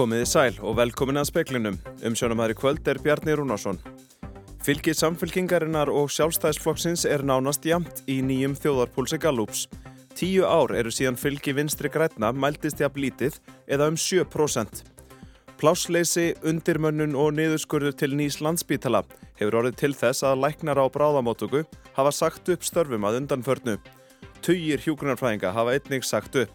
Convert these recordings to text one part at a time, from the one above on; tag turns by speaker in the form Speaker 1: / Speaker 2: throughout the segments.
Speaker 1: Komiði sæl og velkomin að speklinum. Umsjónumæri kvöld er Bjarni Rúnarsson. Fylgi samfylkingarinnar og sjálfstæðisflokksins er nánast jamt í nýjum þjóðarpúlsi Gallups. Tíu ár eru síðan fylgi vinstri grætna mæltist jafn lítið eða um 7%. Plássleysi, undirmönnun og niðurskurður til nýs landsbítala hefur orðið til þess að læknar á bráðamótöku hafa sagt upp störfum að undanförnu. Tugir hjúgrunarfræðinga hafa einnig sagt upp.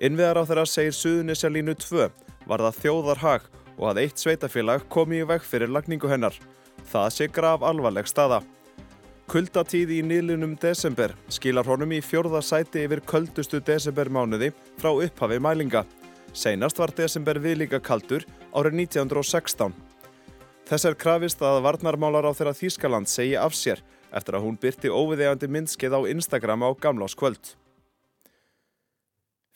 Speaker 1: Innviðar á þeirra segir Suðunisjalínu 2 var það þjóðarhag og að eitt sveitafélag komi í veg fyrir lagningu hennar. Það sé graf alvarleg staða. Kuldatíð í nýlunum desember skilar honum í fjörða sæti yfir köldustu desembermánuði frá upphafi mælinga. Seinast var desember viðlíka kaldur árið 1916. Þess er krafist að varnarmálar á þeirra Þýskaland segi af sér eftir að hún byrti óviðegandi myndskeið á Instagram á gamláskvöld.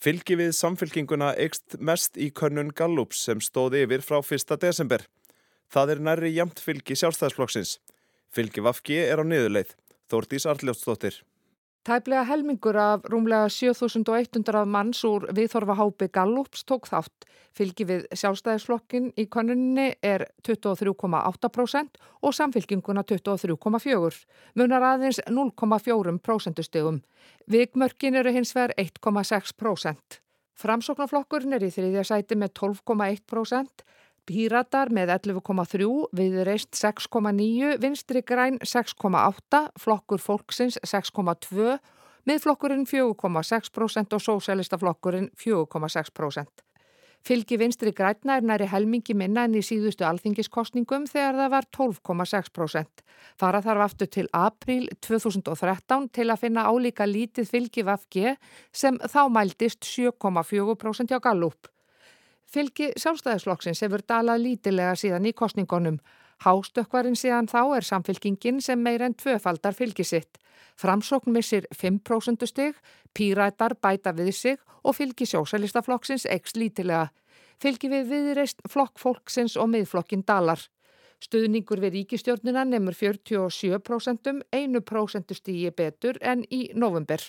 Speaker 1: Fylgi við samfylkinguna eikst mest í könnun Gallups sem stóði yfir frá 1. desember. Það er nærri jamt fylgi sjálfstæðsflokksins. Fylgi Vafki er á niðurleið. Þórtís Arljótsdóttir.
Speaker 2: Tæplega helmingur af rúmlega 7100 manns úr viðþorfa hápi Gallups tók þátt. Fylgi við sjálfstæðisflokkin í konuninni er 23,8% og samfylkinguna 23,4%. Munar aðeins 0,4% stegum. Vikmörkin eru hins vegar 1,6%. Framsóknarflokkurinn er í þriðja sæti með 12,1%. Píratar með 11,3, viðreist 6,9, vinstri græn 6,8, flokkur fólksins 6,2, miðflokkurinn 4,6% og sósælistaflokkurinn 4,6%. Fylgi vinstri græna er næri helmingi minna enn í síðustu alþingiskostningum þegar það var 12,6%. Fara þarf aftur til april 2013 til að finna álíka lítið fylgi VFG sem þá mæltist 7,4% á Gallup. Fylgi sjálfstæðisflokksins hefur dalað lítilega síðan í kostningunum. Hástökkvarinn síðan þá er samfylkingin sem meir en tvöfaldar fylgisitt. Framsókn missir 5% stig, pírætar bæta við sig og fylgi sjósalistaflokksins ekst lítilega. Fylgi við viðreist flokkfólksins og miðflokkin dalar. Stuðningur við ríkistjórnina nefnur 47%, 1% stígi betur en í november.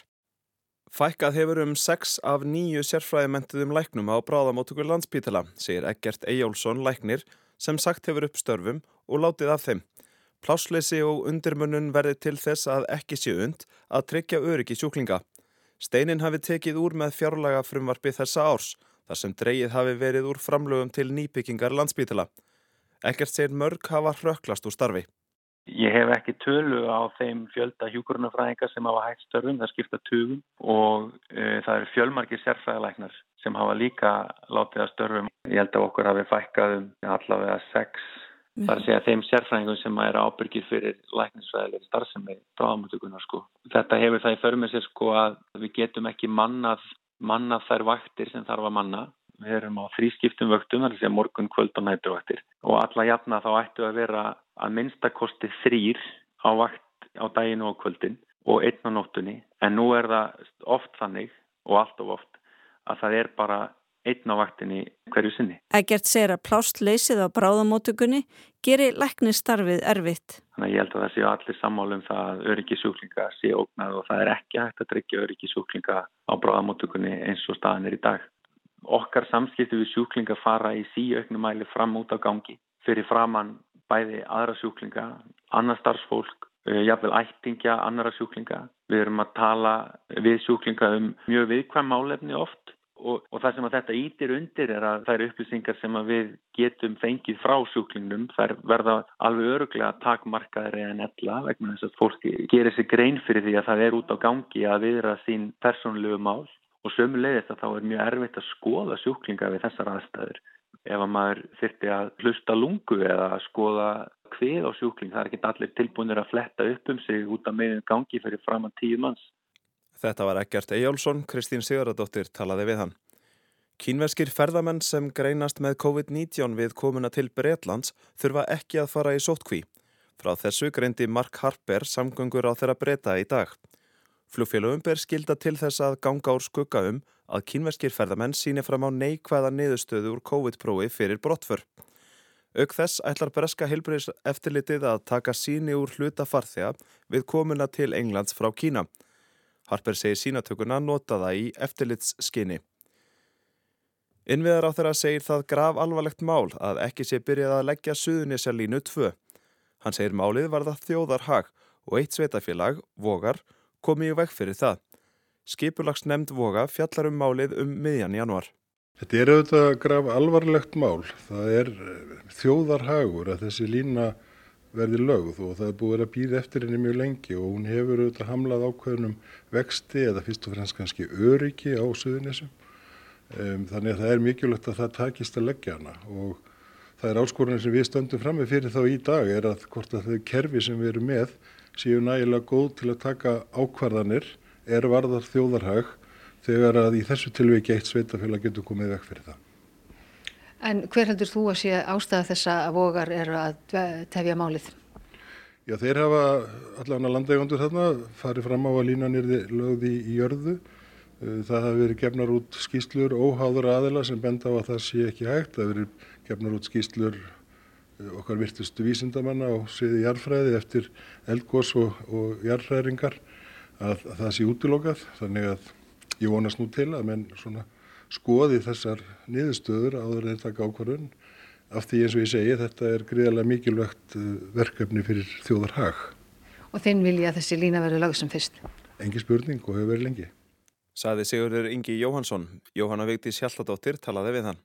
Speaker 1: Fækkað hefur um 6 af nýju sérfræðimentuðum læknum á bráðamótökur landspítala, segir Eggert Ejjálsson læknir sem sagt hefur upp störfum og látið af þeim. Plásleysi og undirmunnun verði til þess að ekki sé und að tryggja öryggi sjúklinga. Steinin hafi tekið úr með fjárlaga frumvarfi þessa árs, þar sem dreyið hafi verið úr framlögum til nýbyggingar landspítala. Eggert segir mörg hafa hröklast úr starfi.
Speaker 3: Ég hef ekki tölu á þeim fjölda hjúkurunafræðingar sem hafa hægt störfum, það skipta tugum og e, það eru fjölmarkir sérfræðilæknar sem hafa líka látið að störfum. Ég held að okkur hafi fækkað um allavega sex. Mm. Það er að þeim sérfræðingum sem er ábyrgir fyrir læknisfræðileg starfsemi dráðamötugunar sko. Þetta hefur það í förmið sér sko að við getum ekki mannað, mannað þær vaktir sem þarf að manna. Við erum á þrískiptum vöktum, að segja morgun, kvöld og nætuvaktir og alla jafna þá ættu að vera að minnstakosti þrýr á vakt á daginu og kvöldin og einn á nóttunni en nú er það oft þannig og allt of oft að það er bara einn á vaktinni hverju sinni.
Speaker 4: Egert segir að plástleysið á bráðamótugunni gerir læknistarfið erfitt.
Speaker 3: Þannig að ég held að það séu allir sammálum það að öryggi sjúklinga sé ógnað og það er ekki hægt að tryggja öryggi sjúklinga á bráðamótugunni eins og staðan er í dag. Okkar samskipti við sjúklinga fara í síauknumæli fram út á gangi fyrir framann bæði aðra sjúklinga, annar starfsfólk, jafnvel ættingja, annara sjúklinga. Við erum að tala við sjúklinga um mjög viðkvæm málefni oft og, og það sem að þetta ítir undir er að það eru upplýsingar sem við getum fengið frá sjúklingnum. Það verða alveg öruglega takmarkaðri en ella vegna þess að fólki gerir sig grein fyrir því að það er út á gangi að viðra sín persónlegu mál og sömulegist að þá er mjög erfitt að skoða sjúklinga við þessar aðstæður. Ef að maður þyrti að hlusta lungu eða að skoða hvið á sjúkling, það er ekki allir tilbúinir að fletta upp um sig út af meðin gangi fyrir fram að tíu manns.
Speaker 1: Þetta var Egert Ejjálsson, Kristín Sigurðardóttir talaði við hann. Kínverskir ferðamenn sem greinast með COVID-19 við komuna til Breitlands þurfa ekki að fara í sótkví. Frá þessu greindi Mark Harper samgöngur á þeirra breyta í dag. Flugfélögum ber skilda til þess að ganga úr skugga um að kínverskir ferðamenn síni fram á neikvæða niðurstöðu úr COVID-prófi fyrir brottför. Auk þess ætlar breska heilbreyðs eftirlitið að taka síni úr hluta farþega við komuna til Englands frá Kína. Harper segir sínatökuna nota það í eftirlitsskinni. Innviðar á þeirra segir það grav alvarlegt mál að ekki sé byrjað að leggja Suðunisja línu 2. Hann segir málið var það þjóðarhag og eitt sveitafélag, Vogar, komi í veg fyrir það. Skipulags nefnd Voga fjallar um málið um miðjan januar.
Speaker 5: Þetta er auðvitað graf alvarlegt mál. Það er þjóðarhagur að þessi lína verði lögð og það er búið að býða eftir henni mjög lengi og hún hefur auðvitað hamlað ákveðnum vexti eða fyrst og fremst kannski öryggi á Suðunisjum. Um, þannig að það er mikilvægt að það takist að leggja hana og það er áskorunni sem við stöndum fram með fyrir þá í dag er að hvort að þau kerfi sem við erum með séu nægilega góð til að taka ákvarðanir er varðar þjóðarhag þegar að í þessu tilviki eitt sveitafélag getur komið vekk fyrir það.
Speaker 6: En hver heldur þú að sé ástæða þess að vogar eru að tefja málið?
Speaker 5: Já, þeir hafa allavega landegundur þarna farið fram á að línan er lögði í jörðu Eh, það hafi verið gefnar út skýslur óháður aðila sem benda á að það sé ekki hægt. Það hafi verið gefnar út skýslur eh, okkar virtustu vísindamanna á sviði jarðfræði eftir eldgós og, og jarðfræðringar að, að það sé útilokað. Þannig að ég vonast nú til að menn skoði þessar niðurstöður áður en taka ákvarðun. Af því eins og ég segi þetta er greiðarlega mikilvægt eh, verkefni fyrir þjóðar hag.
Speaker 6: Og þinn vilja að þessi lína verður lög sem fyrst?
Speaker 5: Engi spurning og hefur verið lengi.
Speaker 1: Saði Sigurður Ingi Jóhansson, Jóhanna Vigdís Hjalladóttir talaði við hann.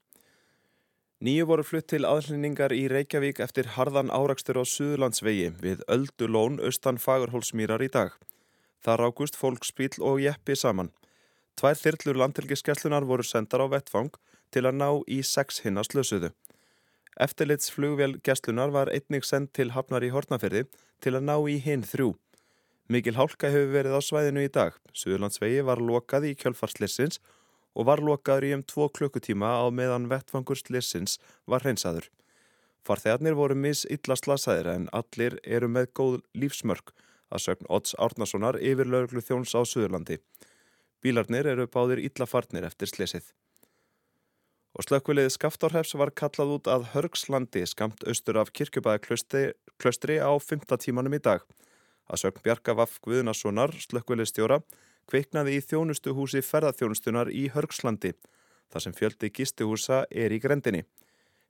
Speaker 1: Nýju voru flutt til aðlýningar í Reykjavík eftir harðan árakstur á Suðlandsvegi við Öldulón austan Fagurhólsmýrar í dag. Það rákust fólksbíl og jeppi saman. Tvær þyrlur landhelgiskeslunar voru sendar á vettfang til að ná í sex hinna slösuðu. Eftirlitsflugvél geslunar var einnig sendt til Hafnar í Hortnaferði til að ná í hinn þrjú. Mikil hálka hefur verið á svæðinu í dag. Suðurlandsvegi var lokað í kjölfarslissins og var lokaður í um tvo klukkutíma á meðan vettfangur slissins var hreinsaður. Farþegarnir voru mis illa slasaðir en allir eru með góð lífsmörk að sögn Odds Árnasonar yfir löglu þjóns á Suðurlandi. Bílarnir eru báðir illa farnir eftir slissið. Og slökkvilið Skaftárhefs var kallað út að Hörgslandi skamt austur af kirkjubæðaklöstri á 5. tímanum í dag. Að sögn Bjarka Vaff Guðnasonar, slökkvelistjóra, kveiknaði í þjónustuhúsi ferðarþjónustunar í Hörgslandi, þar sem fjöldi gistuhúsa er í grendinni.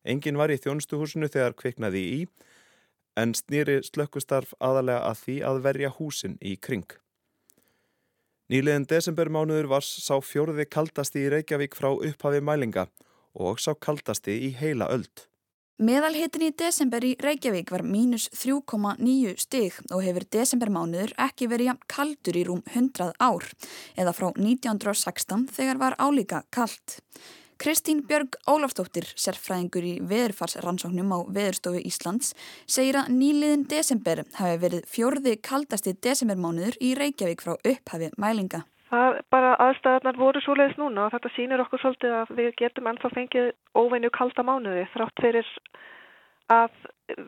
Speaker 1: Engin var í þjónustuhúsinu þegar kveiknaði í, en snýri slökkustarf aðalega að því að verja húsin í kring. Nýliðin desembermánuður var sá fjóruði kaldasti í Reykjavík frá upphafi mælinga og sá kaldasti í heila öld.
Speaker 7: Meðalhitin í desember í Reykjavík var mínus 3,9 stig og hefur desembermánuður ekki verið jæmt kaldur í rúm 100 ár eða frá 1916 þegar var álíka kald. Kristín Björg Ólafstóttir, sérfræðingur í veðurfarsrannsóknum á Veðurstofu Íslands, segir að nýliðin desember hafi verið fjörði kaldasti desembermánuður í Reykjavík frá upphafi mælinga.
Speaker 8: Það bara aðstæðarnar voru svo leiðis núna og þetta sýnir okkur svolítið að við getum ennþá fengið óveinu kalda mánuði þrátt fyrir að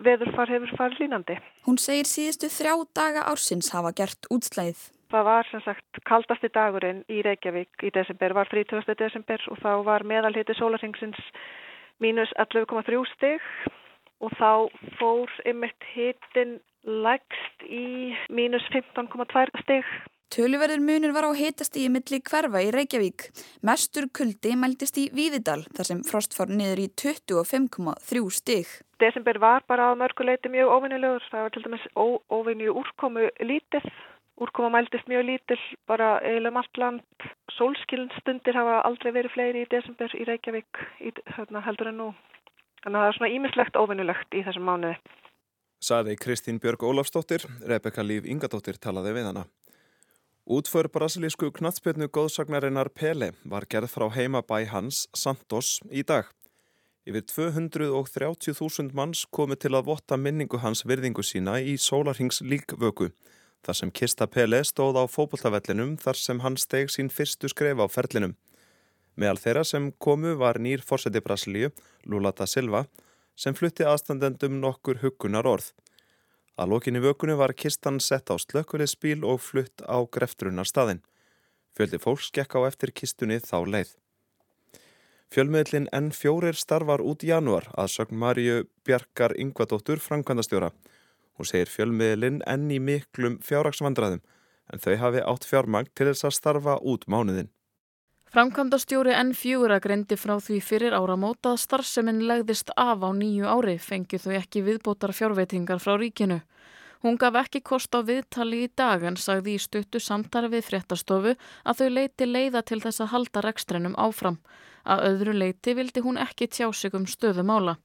Speaker 8: veðurfar hefur farið línandi.
Speaker 7: Hún segir síðustu þrjá daga ársins hafa gert útslæðið.
Speaker 8: Það var sem sagt kaldasti dagurinn í Reykjavík í desember, var 30. desember og þá var meðalhiti sólarhengsins mínus 11,3 stig og þá fór ymitt hitin lægst í mínus 15,2 stig.
Speaker 7: Töluverður munur var á hitast í milli hverfa í Reykjavík. Mestur kuldi mæltist í Víðidal þar sem frost fór niður í 25,3 stig.
Speaker 8: Desember var bara á mörguleiti mjög óvinnilegur. Það var til dæmis óvinni úrkomu lítið. Úrkoma mæltist mjög lítill bara eiginlega um allt land. Sólskilnstundir hafa aldrei verið fleiri í desember í Reykjavík í, hérna, heldur en nú. Þannig að það er svona ímislegt óvinnilegt í þessum mánuði.
Speaker 1: Saði Kristín Björg Ólafsdóttir, Rebeka Líf Ingadóttir talaði við hana. Útför brasilísku knatsbyrnu góðsagnarinnar Pele var gerð frá heimabæ hans, Santos, í dag. Yfir 230.000 manns komu til að votta minningu hans virðingu sína í Sólarhings líkvöku, þar sem Kista Pele stóð á fókbaltavellinum þar sem hann steg sín fyrstu skref á ferlinum. Meðal þeirra sem komu var nýr fórseti Brasilíu, Lula da Silva, sem flutti aðstandendum nokkur hugunar orð. Að lokinni vökunni var kistan sett á slökkurið spíl og flutt á greftrunnar staðin. Fjöldi fólks gekk á eftir kistunni þá leið. Fjölmiðlinn N4 starfar út í janúar að sögn Marju Bjarkar Yngvadóttur framkvæmdastjóra. Hún segir fjölmiðlinn enn í miklum fjárraksvandræðum en þau hafi átt fjármang til þess að starfa út mánuðin.
Speaker 9: Framkvæmdastjóri N4 greindi frá því fyrir áramót að starfseminn legðist af á nýju ári fengið þau ekki viðbótar fjárveitingar frá ríkinu. Hún gaf ekki kost á viðtali í dag en sagði í stuttu samtari við fréttastofu að þau leiti leiða til þess að halda rekstrinum áfram. Að öðru leiti vildi hún ekki tjá sig um stöðumála.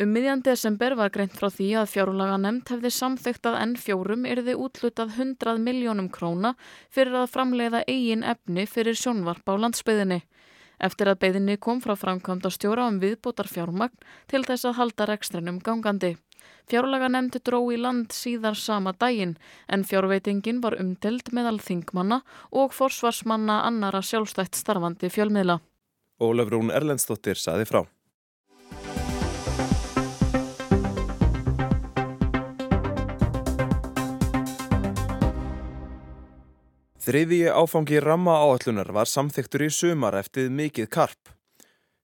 Speaker 9: Um miðjan desember var greint frá því að fjárlaga nefnd hefði samþygt að N4 yrði útlutað 100 miljónum króna fyrir að framleiða eigin efni fyrir sjónvarp á landsbyðinni. Eftir að beðinni kom frá framkvæmda stjóra um viðbótar fjármagn til þess að halda rekstrinum gangandi. Fjárlaga nefndi dró í land síðar sama daginn en fjárveitingin var umdelt meðal þingmanna og forsvarsmanna annara sjálfstætt starfandi fjölmiðla.
Speaker 1: Ólaf Rún Erlendstóttir saði frá. Þriðji áfangi ramma áallunar var samþyktur í sumar eftir mikið karp.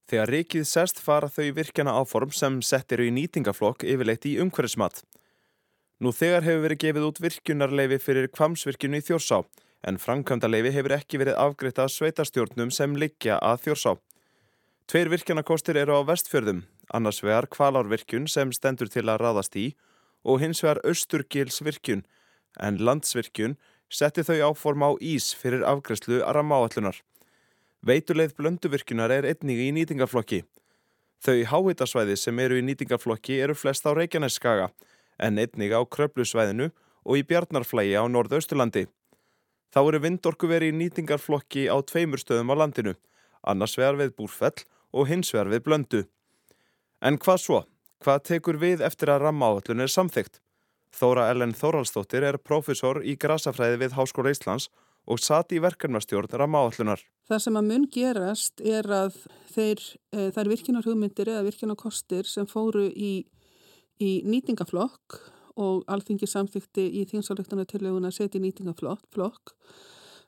Speaker 1: Þegar rikið sest fara þau virkjana áform sem settir í nýtingaflokk yfirleitt í umhverfismat. Nú þegar hefur verið gefið út virkjunarleifi fyrir kvamsvirkjunu í Þjórsá en framkvæmdaleifi hefur ekki verið afgriðt af sveitastjórnum sem liggja að Þjórsá. Tveir virkjanakostir eru á vestfjörðum, annars vegar kvalárvirkjun sem stendur til að ráðast í og hins vegar austurgilsvirkjun en landsvirkjun setti þau áform á ís fyrir afgræslu að rammaáallunar. Veituleið blönduvirkjunar er einnig í nýtingaflokki. Þau háhitasvæði sem eru í nýtingaflokki eru flest á Reykjaneskaga en einnig á Kröplusvæðinu og í Bjarnarflægi á Norðausturlandi. Þá eru vindorku verið í nýtingarflokki á tveimur stöðum á landinu, annars vegar við Búrfell og hins vegar við Blöndu. En hvað svo? Hvað tekur við eftir að rammaáallun er samþygt? Þóra Ellen Þóraldsdóttir er profesor í grasafræði við Háskóla Íslands og satt í verkefnastjórn rammaállunar.
Speaker 10: Það sem að mun gerast er að þeir, e, þær virkinarhugmyndir eða virkinarkostir sem fóru í, í nýtingaflokk og alþingi samþykti í þingsáleiktunartilleguna seti nýtingaflokk,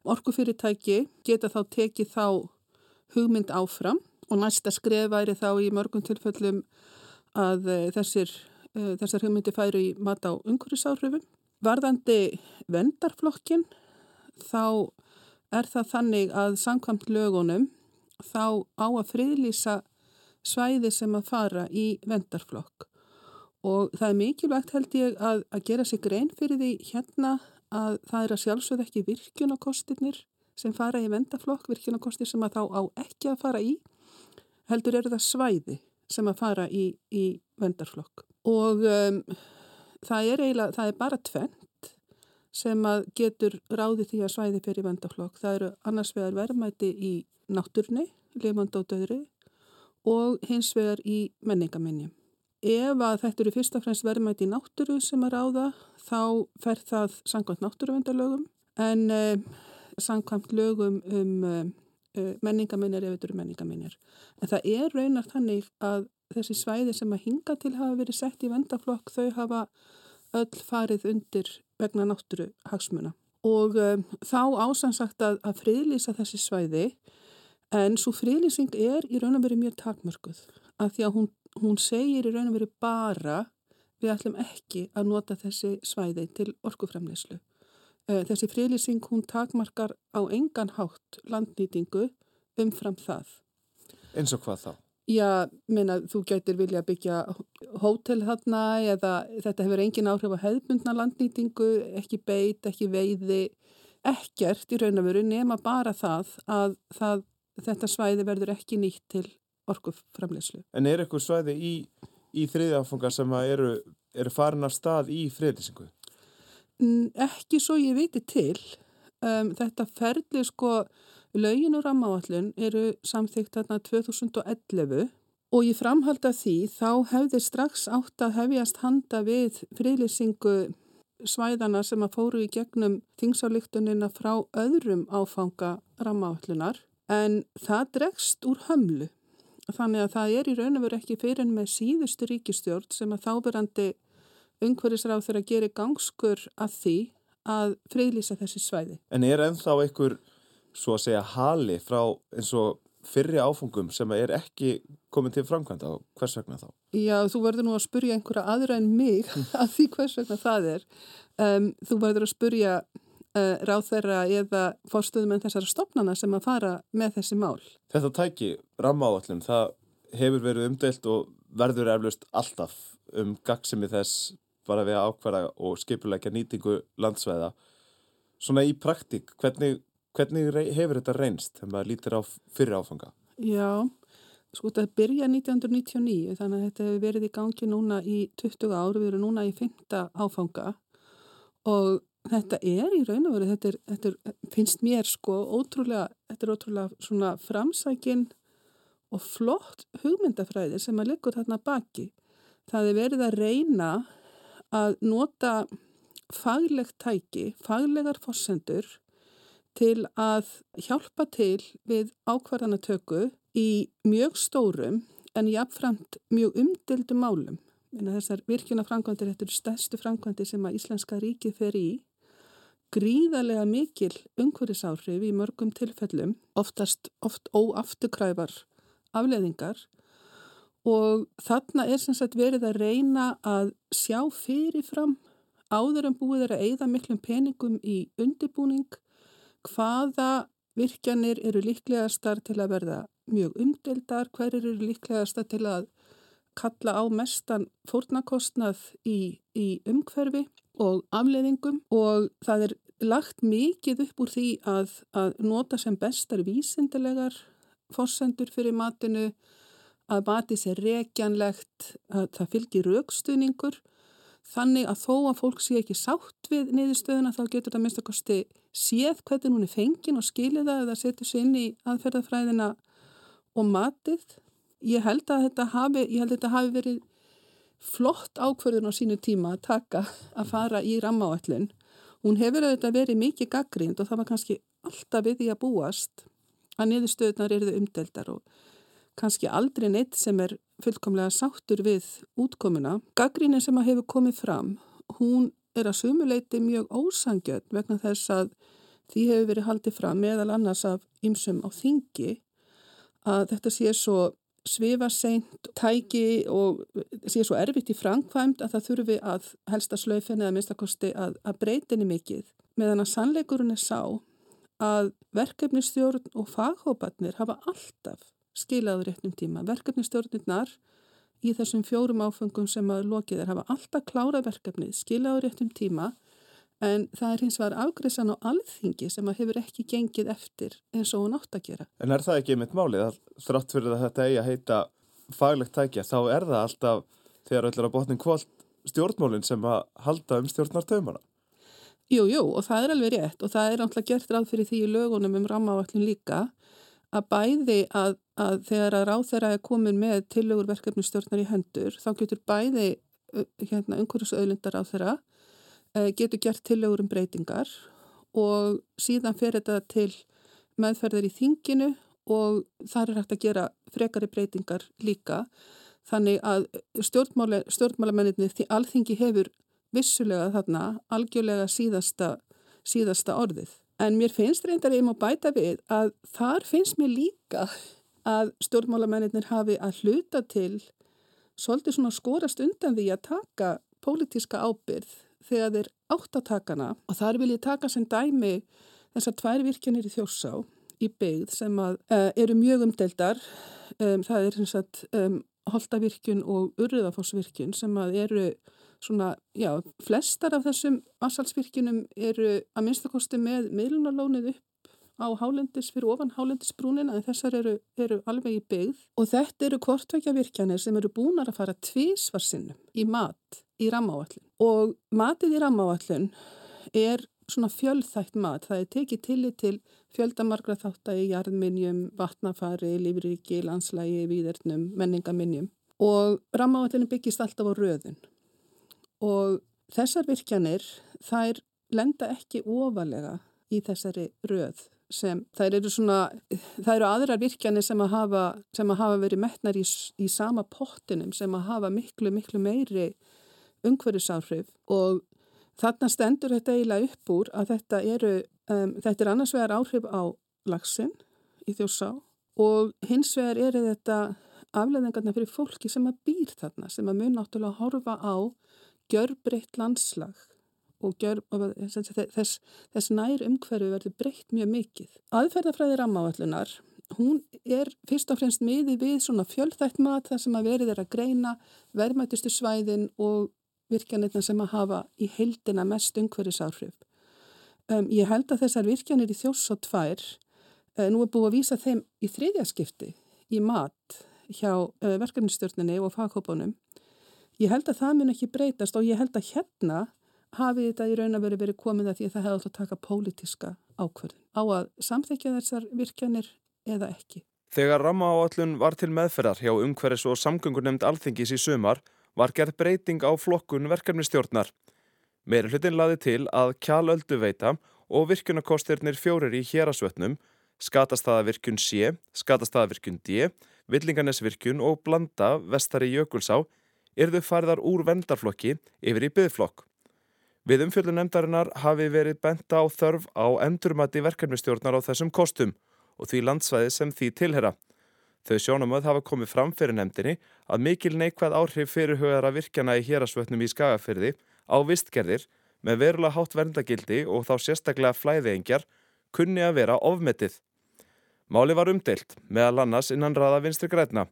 Speaker 10: orkufyrirtæki geta þá tekið þá hugmynd áfram og næsta skref væri þá í mörgum tilfellum að e, þessir Eh, þessar hugmyndi færi í mat á umhverfisáhrifum. Varðandi vendarflokkin þá er það þannig að samkvæmt lögunum þá á að friðlýsa svæði sem að fara í vendarflokk og það er mikilvægt held ég að, að gera sig grein fyrir því hérna að það er að sjálfsögð ekki virkjunarkostirnir sem fara í vendarflokk, virkjunarkostir sem að þá á ekki að fara í heldur eru það svæði sem að fara í, í vendarflokk og um, það er eiginlega, það er bara tvent sem að getur ráði því að svæði fyrir vendaflokk. Það eru annars vegar verðmæti í náttúrni, lifand á döðri og hins vegar í menningaminni. Ef að þetta eru fyrst og fremst verðmæti í náttúru sem að ráða þá fer það sangkvæmt náttúruvendalögum en eh, sangkvæmt lögum um eh, menningaminir ef þetta eru menningaminir. En það er raunar þannig að þessi svæði sem að hinga til hafa verið sett í vendaflokk þau hafa öll farið undir vegna náttúru hagsmuna og um, þá ásansagt að, að friðlýsa þessi svæði en svo friðlýsing er í raun og verið mjög takmörguð af því að hún, hún segir í raun og verið bara við ætlum ekki að nota þessi svæði til orkuframleyslu. Uh, þessi friðlýsing hún takmarkar á engan hátt landnýtingu umfram það.
Speaker 1: Eins og hvað þá?
Speaker 10: Já, minna, þú gætir vilja byggja hótel þarna eða þetta hefur engin áhrif á hefðbundna landnýtingu, ekki beit, ekki veiði, ekkert í raun og veru nema bara það að það, þetta svæði verður ekki nýtt til orkuframleyslu.
Speaker 1: En er eitthvað svæði í, í þriðjáfanga sem eru, eru farin af stað í friðlýsingu?
Speaker 10: Ekki svo ég viti til. Um, þetta ferli sko Laugin og rammáallun eru samþygt þarna 2011 og ég framhalda því þá hefði strax átt að hefjast handa við frílýsingu svæðana sem að fóru í gegnum þingsáliktunina frá öðrum áfanga rammaallunar en það dregst úr hömlu. Þannig að það er í raun og veru ekki fyrir en með síðustu ríkistjórn sem að þáverandi umhverfisráð þeirra gerir gangskur að því að friðlýsa þessi svæði.
Speaker 1: En er ennþá einhver svo að segja hali frá eins og fyrri áfungum sem er ekki komin til framkvæmda og hvers vegna þá?
Speaker 10: Já, þú verður nú að spurja einhverja aðra en mig að því hvers vegna það er. Um, þú verður að spurja uh, ráþeira eða fórstuðum en þessara stopnana sem að fara með þessi mál.
Speaker 1: Þetta tæki, rammaáallum, það hefur verið umdelt og verður eflaust alltaf um gagsimi þess bara við að ákvæða og skipuleika nýtingu landsvæða. Svona í praktík, hvernig, hvernig hefur þetta reynst þegar maður lítir á fyrir áfanga?
Speaker 10: Já, sko þetta byrja 1999 þannig að þetta hefur verið í gangi núna í 20 ár, við erum núna í 5. áfanga og þetta er í raun og veru, þetta, er, þetta er, finnst mér sko ótrúlega, þetta er ótrúlega svona framsækin og flott hugmyndafræði sem að liggur þarna baki. Það er verið að reyna að nota faglegt tæki, faglegar fórsendur til að hjálpa til við ákvarðanatöku í mjög stórum en jáfnframt mjög umdildum málum. Þessar virkjuna framkvæmdir, þetta eru stærstu framkvæmdir sem að Íslenska ríkið fer í, gríðarlega mikil umhverfisáhrif í mörgum tilfellum, oftast oft óafturkræfar afleðingar og þarna er sem sagt verið að reyna að sjá fyrirfram áður en búið er að eigða miklum peningum í undirbúning hvaða virkjanir eru líklegastar til að verða mjög umdeldar, hverjir eru líklegastar til að kalla á mestan fórnakostnað í, í umhverfi og afleðingum og það er lagt mikið upp úr því að, að nota sem bestar vísindilegar fórsendur fyrir matinu, að matið sé rekjanlegt, að það fylgir raukstuðningur þannig að þó að fólk sé ekki sátt við niðurstöðuna þá getur það minnst að kosti séð hvernig hún er fengin og skilið það eða setur sér inn í aðferðafræðina og matið. Ég held að þetta hafi, að þetta hafi verið flott ákverðun á sínu tíma að taka að fara í rammaáallun. Hún hefur auðvitað verið mikið gaggrínd og það var kannski alltaf við því að búast að niðurstöðunar eruðu umdeldar og kannski aldrei neitt sem er fullkomlega sáttur við útkomuna. Gaggrínin sem að hefur komið fram, hún er að sumuleiti mjög ósangjöld vegna þess að því hefur verið haldið fram meðal annars af ymsum á þingi að þetta sé svo svifaseint tæki og sé svo erfitt í framkvæmt að það þurfi að helsta slöfin eða minnstakosti að, að breytinni mikið. Meðan að sannleikurinn er sá að verkefnistjórn og faghóparnir hafa alltaf skilaður réttum tíma. Verkefnistjórnirnar í þessum fjórum áfengum sem að lokið er hafa alltaf klára verkefnið, skilaður réttum tíma en það er hins vegar afgriðsan á alþingi sem að hefur ekki gengið eftir eins og hún átt að gera.
Speaker 1: En er það ekki einmitt málið að þrátt fyrir að þetta eigi að heita faglegt tækja þá er það alltaf þegar öllur að botnin kvöld stjórnmólinn sem að halda um stjórnartaumana?
Speaker 10: Jú, jú og það er alveg rétt og það er alltaf gert ráð fyrir því í lögunum um rammaáallin líka að bæði að, að þegar að ráð þeirra er komin með tillögur verkefnustjórnar í hendur þá getur bæði hérna, umhverjusauðlindar á þeirra getur gert tillögur um breytingar og síðan fer þetta til meðferðar í þinginu og þar er hægt að gera frekari breytingar líka þannig að stjórnmálamenninni því alþingi hefur vissulega þarna algjörlega síðasta, síðasta orðið. En mér finnst reyndar ég má bæta við að þar finnst mér líka að stjórnmálamennir hafi að hluta til svolítið svona skorast undan því að taka pólitíska ábyrð þegar þeir áttatakana og þar vil ég taka sem dæmi þessar tvær virkjanir í þjósá í byggð sem að uh, eru mjög umdeldar. Um, það er um, holdavirkjun og urriðafossvirkjun sem eru svona, já, flestar af þessum vassalsvirkjunum eru að minnstakosti með miðlunarlónið upp á hálendis fyrir ofan hálendisbrúnina en þessar eru, eru alveg í byggð. Og þetta eru kortvækja virkjanir sem eru búinar að fara tvísvarsinnum í mat í rammáallin og matið í rammáallin er svona fjöldþægt mat, það er tekið tillit til fjöldamargra þáttar í jarðminjum, vatnafari, lífriki, landslægi, výðernum, menningaminjum og rammáallin byggist alltaf á röðun og þessar virkjanir þær lenda ekki ofalega í þessari röð sem þær eru svona, það eru aðrar virkjanir sem að hafa, sem að hafa verið metnar í, í sama pottinum sem að hafa miklu, miklu meiri umhverjusáhrif og þarna stendur þetta eiginlega upp úr að þetta eru, um, þetta er annars vegar áhrif á lagsin í þjósá og hins vegar eru þetta afleðingarna fyrir fólki sem að býr þarna, sem að mun náttúrulega horfa á gjörbreytt landslag og, gjör, þess, þess nær umhverfi verður breytt mjög mikið. Aðferðafræði rammavallunar, hún er fyrst og fremst miðið við svona fjöldþætt mat þar sem að verið er að greina verðmætustu svæðin og virkjanirna sem að hafa í heildina mest umhverfisáhrif. Um, ég held að þessar virkjanir í þjós og tvær, uh, nú er búið að vísa þeim í þriðjaskipti í mat hjá uh, verkefnistjórninni og faghópunum. Ég held að það mun ekki breytast og ég held að hérna hafi þetta í raun að veri verið komið að því að það hefði átt að taka pólitiska ákverðin á að samþekja þessar virkjanir eða ekki.
Speaker 1: Þegar ramma áallun var til meðferðar hjá umhverfis og samgöngunemnd alþingis í sumar var gerð breyting á flokkun verkefnistjórnar. Meiri hlutin laði til að kjálöldu veita og virkunarkostirnir fjórir í hérasvötnum, skatastaðavirkun C, skatastaðavirkun D, villinganesvirkun og blanda vestari jökulsá erðu farðar úr vendarflokki yfir í byggflokk. Við umfjöldu nefndarinnar hafi verið benta á þörf á endurmati verkefnistjórnar á þessum kostum og því landsvæði sem því tilhera. Þau sjónamöð hafa komið fram fyrir nefndinni að mikil neikvæð áhrif fyrirhugara virkjana í hérasvötnum í skagafyrði á vistgerðir með verulega hátt verndagildi og þá sérstaklega flæðiengjar kunni að vera ofmetið. Máli var umdeilt meðal annars innan raða vinstri græna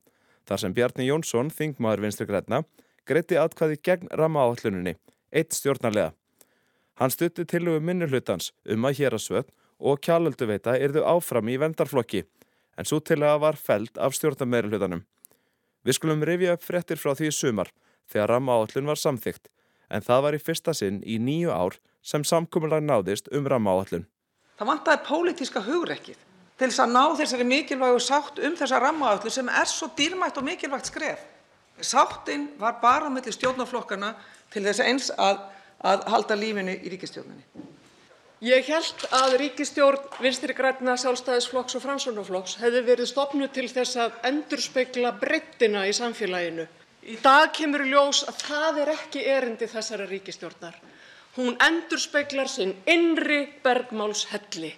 Speaker 1: þar sem Bjarni Jónsson, þingmaður vinstri græna, greitti atkvæði gegn rammaáalluninni, eitt stjórnarlega. Hann stutti tilögu minnuhlutans um að hérasvötn og kjálölduveita yrðu áfram í vendarflokki en svo til að var feld af stjórnameiri hlutanum. Við skulum rifja upp frettir frá því sumar þegar rammaáallun var samþygt en það var í fyrsta sinn í nýju ár sem samkumulag náðist um rammaáallun.
Speaker 11: Það vantaði pólitíska hugrekkið til þess að ná þessari mikilvægu sátt um þessa rammaáallun sem er svo dýrmætt og mikilvægt skref. Sáttinn var bara mellir stjórnaflokkana til þess eins að, að halda lífinu í ríkistjórnunni.
Speaker 12: Ég held að ríkistjórn Vinstri græna, Sjálfstæðisflokks og Framsvonarflokks hefði verið stopnu til þess að endurspegla breyttina í samfélaginu. Í dag kemur ljós að það er ekki erindi þessara ríkistjórnar. Hún endurspeglar sinn innri bergmálshelli.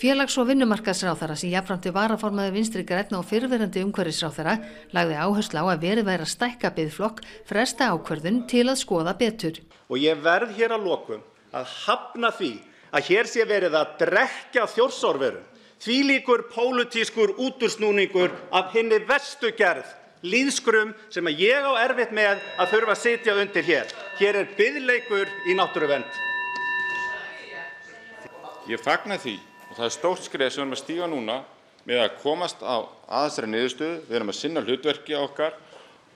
Speaker 6: Félags- og vinnumarkaðsráþara sem jafnframti varaformaði Vinstri græna og fyrrverandi umhverfisráþara lagði áherslu á að verið væri að stækka byggflokk, fresta ákvörðun til að skoða betur.
Speaker 13: Og ég verð hér að lokum að hafna því að hér sé verið að drekja þjórsárverum, því líkur pólutískur útursnúningur af henni vestu gerð, líðskrum sem að ég á erfitt með að þurfa að sitja undir hér. Hér er byðleikur í náttúruvend.
Speaker 14: Ég fagna því og það er stórt skrið sem við erum að stíga núna með að komast á aðstæðri niðurstöðu, við erum að sinna hlutverki okkar,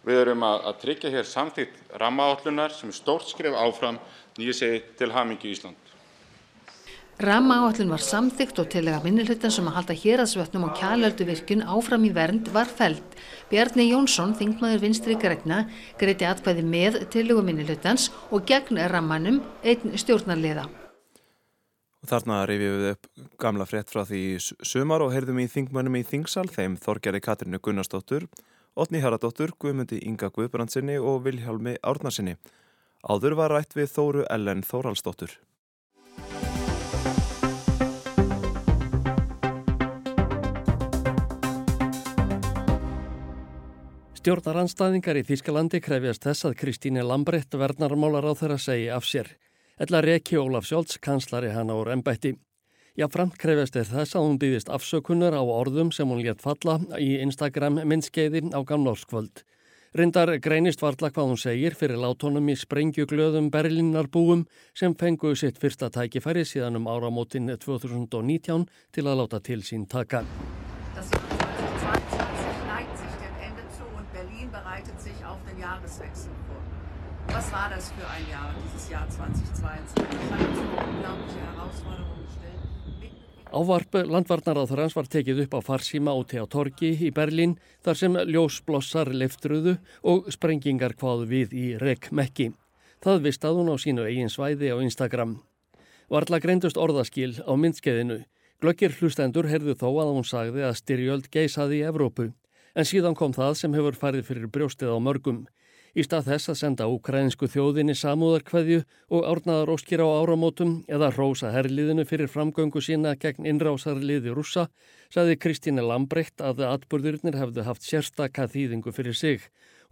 Speaker 14: við erum að, að tryggja hér samþýtt rammaállunar sem er stórt skrif áfram nýju segi til hamingi Ísland.
Speaker 6: Rammaáallun var samþygt og til að minnilhutan sem að halda héradsvötnum og kjælölduvirkun áfram í vernd var feld. Bjarni Jónsson, þingmaður vinstri græna, greiti atkvæði með tilögu minnilhutans og gegn rammanum einn stjórnarliða.
Speaker 1: Og þarna rifjum við upp gamla frétt frá því sumar og heyrðum í þingmannum í Þingsal, þeim Þorgjari Katrinu Gunnarsdóttur, Otni Haraldóttur, Guðmundi Inga Guðbrandsinni og Vilhjálmi Árnarsinni. Áður var rætt við Þóru Ellen Þóraldsdóttur.
Speaker 15: Stjórnaranstæðingar í Þýskalandi krefjast þess að Kristíne Lambrecht verðnarmálar á þeirra segi af sér. Ella reki Ólaf Sjólds, kanslari hana úr ennbætti. Já, framt krefjast er þess að hún byggist afsökunar á orðum sem hún létt falla í Instagram minnskeiði á gamnórskvöld. Rindar greinist varla hvað hún segir fyrir látónum í sprengjuglöðum Berlínarbúum sem fengu sitt fyrsta tækifæri síðan um áramótin 2019 til að láta til sín taka. Was war das für ein Jahr, dieses Jahr 2022? Das hat uns unglaubliche Herausforderungen gestellt. Ávarp landvarnaráþarans var tekið upp á farsíma úti á Torgi í Berlín þar sem ljósblossar leftruðu og sprengingar hvaðu við í Rekmekki. Það vist að hún á sínu eigin svæði á Instagram. Varla greindust orðaskil á myndskeiðinu. Glöggir hlustendur herðu þó að hún sagði að styrjöld geisaði í Evrópu. En síðan kom það sem hefur farið fyrir brjóstið á mörgum. Í stað þess að senda ukrainsku þjóðinni samúðarkveðju og árnaðar óskir á áramótum eða rósa herliðinu fyrir framgöngu sína gegn innrásarliði rússa, saði Kristíne Lambrecht að atbyrðurinnir hefðu haft sérstakka þýðingu fyrir sig.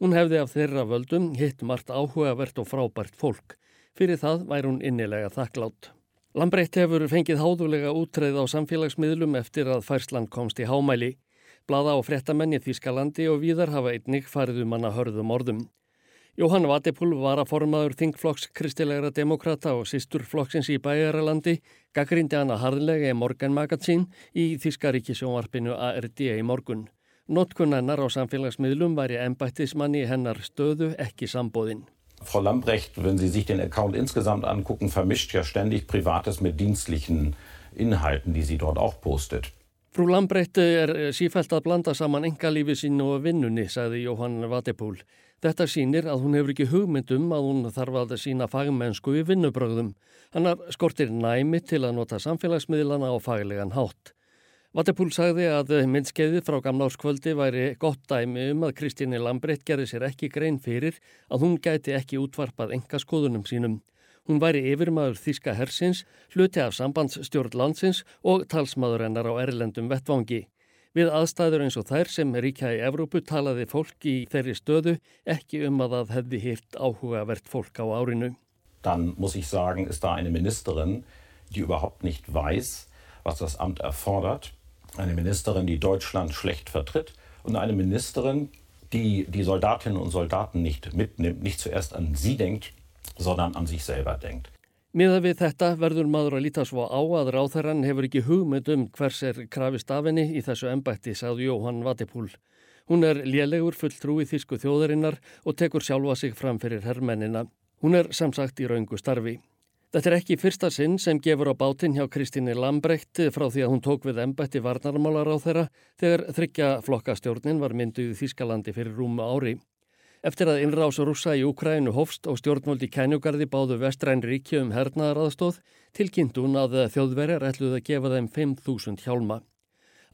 Speaker 15: Hún hefði af þeirra völdum hitt margt áhugavert og frábært fólk. Fyrir það væri hún innilega þakklátt. Lambreitt hefur fengið háðulega útreið á samfélagsmiðlum eftir að færsland komst í hámæli. Blaða á frettamenn í Þískalandi og víðar hafa einnig farið um hana hörðum orðum. Jóhann Vatipúl var að formaður Þingflokks kristilegra demokrata og sýsturflokksins í bæjaralandi gaggrindi hana harðlega í morgan magatsín í Þískaríkisjónvarpinu ARD í morgun. Notkun hennar á samfélagsmiðlum væri ennbættismanni hennar stöðu ekki sambóðinn.
Speaker 16: Frau Lambrecht, wenn Sie sich den Account insgesamt angucken, vermischt ja ständig Privates mit dienstlichen Inhalten, die sie dort auch postet.
Speaker 15: Frú Lambrecht er sífælt að blanda saman engalífi sín og vinnunni, sagði Jóhann Vatipúl. Þetta sínir að hún hefur ekki hugmyndum að hún þarf að sína fagmennsku í vinnubröðum. Hannar skortir næmi til að nota samfélagsmiðlana á faglegan hátt. Vatepúl sagði að myndskeiði frá gamlárskvöldi væri gott dæmi um að Kristíni Lambrecht gerði sér ekki grein fyrir að hún gæti ekki útvarpað enga skoðunum sínum. Hún væri yfirmaður Þíska hersins, hluti af sambandsstjórn landsins og talsmaður hennar á erlendum vettvangi. Við aðstæður eins og þær sem ríkja í Evrópu talaði fólk í þeirri stöðu ekki um að það hefði hýrt áhugavert fólk á árinu.
Speaker 16: Dann muss ich sagen, ist da eine Ministerin, die überhaupt nicht weiß, was das Amt erfordert. Eine Ministerin, die Deutschland schlecht vertritt und eine Ministerin, die die Soldatinnen und Soldaten nicht mitnimmt, nicht zuerst an sie denkt, sondern an sich selber denkt.
Speaker 15: Miða við þetta verður maður að líta svo á að ráþæran hefur ekki hugmynd um hvers er krafist af henni í þessu embætti, sagði Jóhann Vatipúl. Hún er lélegur fulltrú í þísku þjóðarinnar og tekur sjálfa sig fram fyrir herrmennina. Hún er samsagt í raungu starfi. Þetta er ekki fyrsta sinn sem gefur á bátinn hjá Kristíni Lambrecht frá því að hún tók við embætti varnarmálar á þeirra þegar þryggja flokkastjórnin var mynduð í Þískalandi fyrir rúmu ári. Eftir að innrás rúsa í Ukrænu hofst og stjórnvöldi kænjugarði báðu vestræn ríki um hernaðaraðstóð tilkynnt hún að þjóðverjar ætluð að gefa þeim 5.000 hjálma.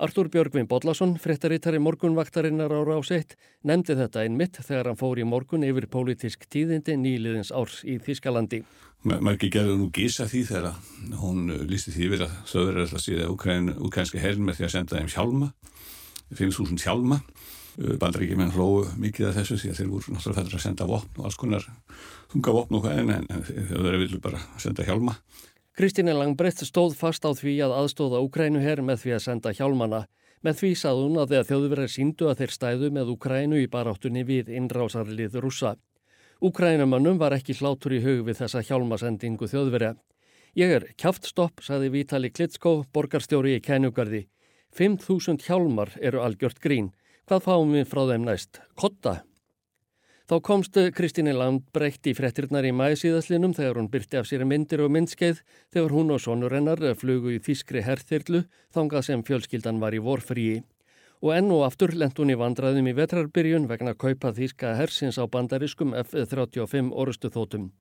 Speaker 15: Artúr Björgvin Bodlason, fréttarittari morgunvaktarinnar á rásiðt, nefndi þetta einmitt þegar hann fór í morgun yfir pólitísk tíðindi nýliðins árs í Þískalandi.
Speaker 17: Marki gerði nú gísa því þegar hún lísti því verið að þauður er alltaf síðan ukrænski herrin með því að senda þeim hjálma, 5.000 hjálma Bandaríkjumenn hlóðu mikið af þessu því að þeir voru náttúrulega fættur að senda vopn og alls konar þunga vopn og hvað en, en þeir vilju bara senda hjálma.
Speaker 15: Kristíne Langbreytt stóð fast á því að aðstóða Ukrænu her með því að senda hjálmana. Með því sað hún að þegar þjóðverðar síndu að þeir stæðu með Ukrænu í baráttunni við innrásarlið rúsa. Ukrænumannum var ekki hlátur í hug við þessa hjálmasendingu þjóðverja. Ég er kjáftstopp, saði Vítali Klitskó, borgarstjóri í Kænugarði. 5.000 hjálmar eru algjört grín. Hvað fáum við frá þeim næst? Kotta? Þá komst Kristíni Landbreytt í frettirnar í mæsíðaslinum þegar hún byrti af sér myndir og myndskeið þegar hún og sonurennar flugu í þýskri herþyrlu þangað sem fjölskyldan var í vorfríi. Og enn og aftur lent hún í vandraðum í vetrarbyrjun vegna kaupa þýska hersins á bandariskum F-35 orustu þótum.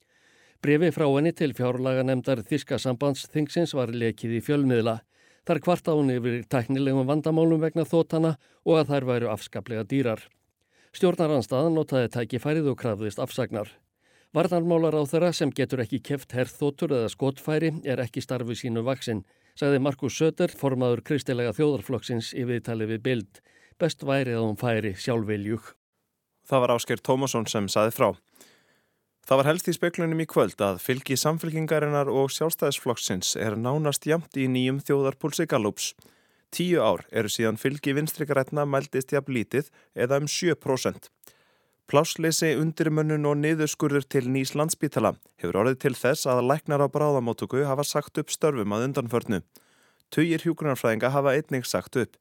Speaker 15: Brefi frá henni til fjárlaga nefndar þýska sambandsþingsins var lekið í fjölmiðla. Þar kvarta hún yfir tæknilegum vandamálum vegna þótana og að þær væru afskaplega dýrar. Stjórnaranstaðan notaði tækifærið og krafðist afsagnar. Varnarmálar á þeirra sem getur ekki keft herrþótur eða skotfæri er ekki starfi sínu vaksinn, sagði Markus Söder, formaður kristilega þjóðarflokksins í viðtali við bild. Best væri að hún færi sjálfveljúk.
Speaker 1: Það var Ásker Tómasson sem saði frá. Það var helst í speklunum í kvöld að fylgi samfélkingarinnar og sjálfstæðisflokksins er nánast jamt í nýjum þjóðarpúlsi Gallups. Tíu ár eru síðan fylgi vinstrikarætna mæltist jafn lítið eða um 7%. Plásleysi, undirmönnun og niðurskurður til nýs landsbítala hefur orðið til þess að læknar á bráðamótöku hafa sagt upp störfum að undanförnu. Tugir hjúgrunarfræðinga hafa einning sagt upp.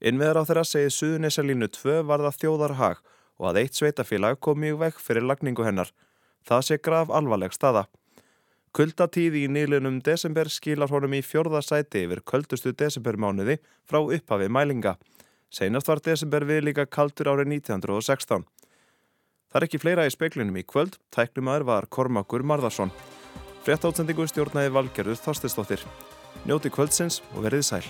Speaker 1: Innveðar á þeirra segið Suðunesalínu 2 varða þjóðarhag og að eitt sveitafélag kom mjög vekk fyrir lagningu hennar. Það sé graf alvarleg staða. Kuldatíð í nýlunum desember skilar honum í fjörðarsæti yfir köldustu desembermánuði frá upphafi mælinga. Seinast var desember við líka kaldur árið 1916. Það er ekki fleira í speiklunum í kvöld, tæknumæður var Kormakur Marðarsson. Frett átsendingu stjórnaði valgerður Þorstistóttir. Njóti kvöldsins og verðið sæl.